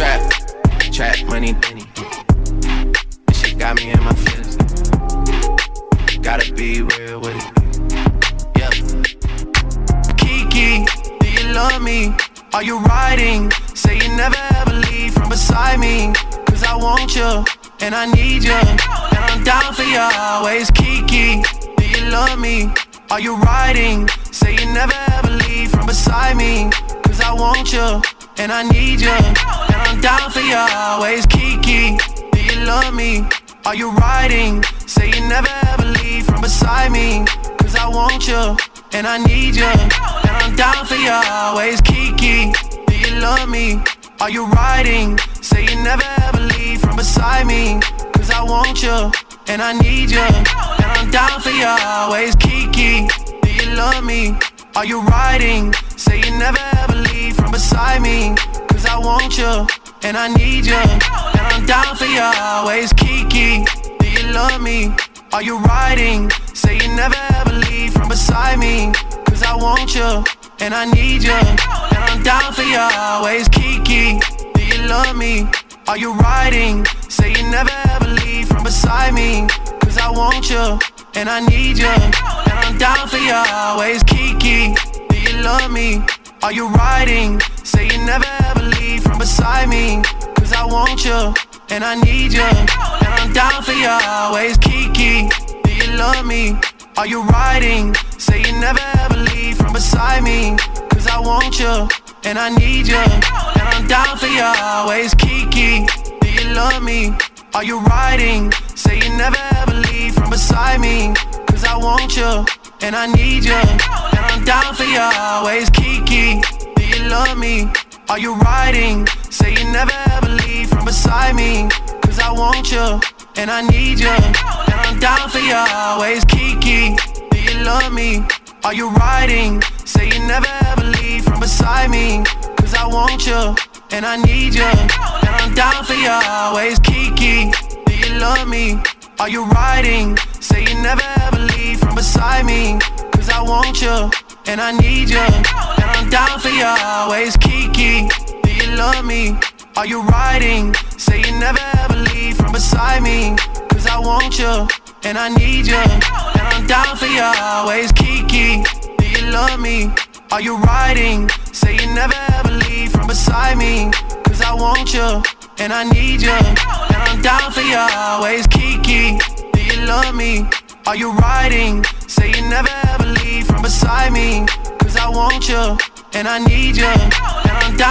trap, trap money. This shit got me in my feelings. Gotta be real with it. Yeah. Kiki, do you love me? Are you riding? Say you never ever leave from beside me. Cause I want you and I need you. And I'm down for you always. Kiki, do you love me? Are you riding? Say you never ever leave from beside me. Cause I want you and I need you. And I'm down for you always. Kiki, do you love me? Are you riding? Say you never ever leave from beside me. Cause I want you and I need you. And I'm down for you always. Kiki, do you love me? Are you riding? Say you never ever leave from beside me. Cause I want you and I need you. And I'm down for you always. Kiki, do you love me? Are you riding? Say you never ever leave from beside me. Cause I want you and I need you. And I'm down for you always. Kiki, do you love me? Are you riding? Say you never ever leave from beside me. Cause I want you and I need you. And I'm down for you always. Kiki, do you love me? Are you riding? Say you never ever leave from beside me. Cause I want you and I need you. I'm down for you always. Kiki, do you love me? Are you riding? Say you never ever leave from beside me. Cause I want you and I need you. And I'm down for you always. Kiki, do you love me? Are you riding? Say you never ever leave from beside me. Cause I want you and I need you. And I'm down for you always. Kiki, do you love me? Are you riding? Say you never ever leave from beside me. Cause I want you and I need you. And I'm down for you always. Kiki, do you love me? Are you riding? Say you never ever leave from beside me. Cause I want you and I need you. And I'm down for you always. Kiki, do you love me? Are you riding? Say you never ever leave from beside me. Cause I want you and I need you. And I'm down for you always. Kiki, do you love me? Are you riding? Say you never ever leave want you and I need you. And I'm down for you always. Kiki, do you love me? Are you riding? Say you never ever leave from beside me. Cause I want you and I need you. And I'm down for you always. Kiki, do you love me? Are you riding? Say you never ever leave from beside me. Cause I want you and I need you. And I'm down for you always. Kiki, do you love me? Are you riding? Say you never ever leave from beside me. Cause I want you and I need you. And I'm always.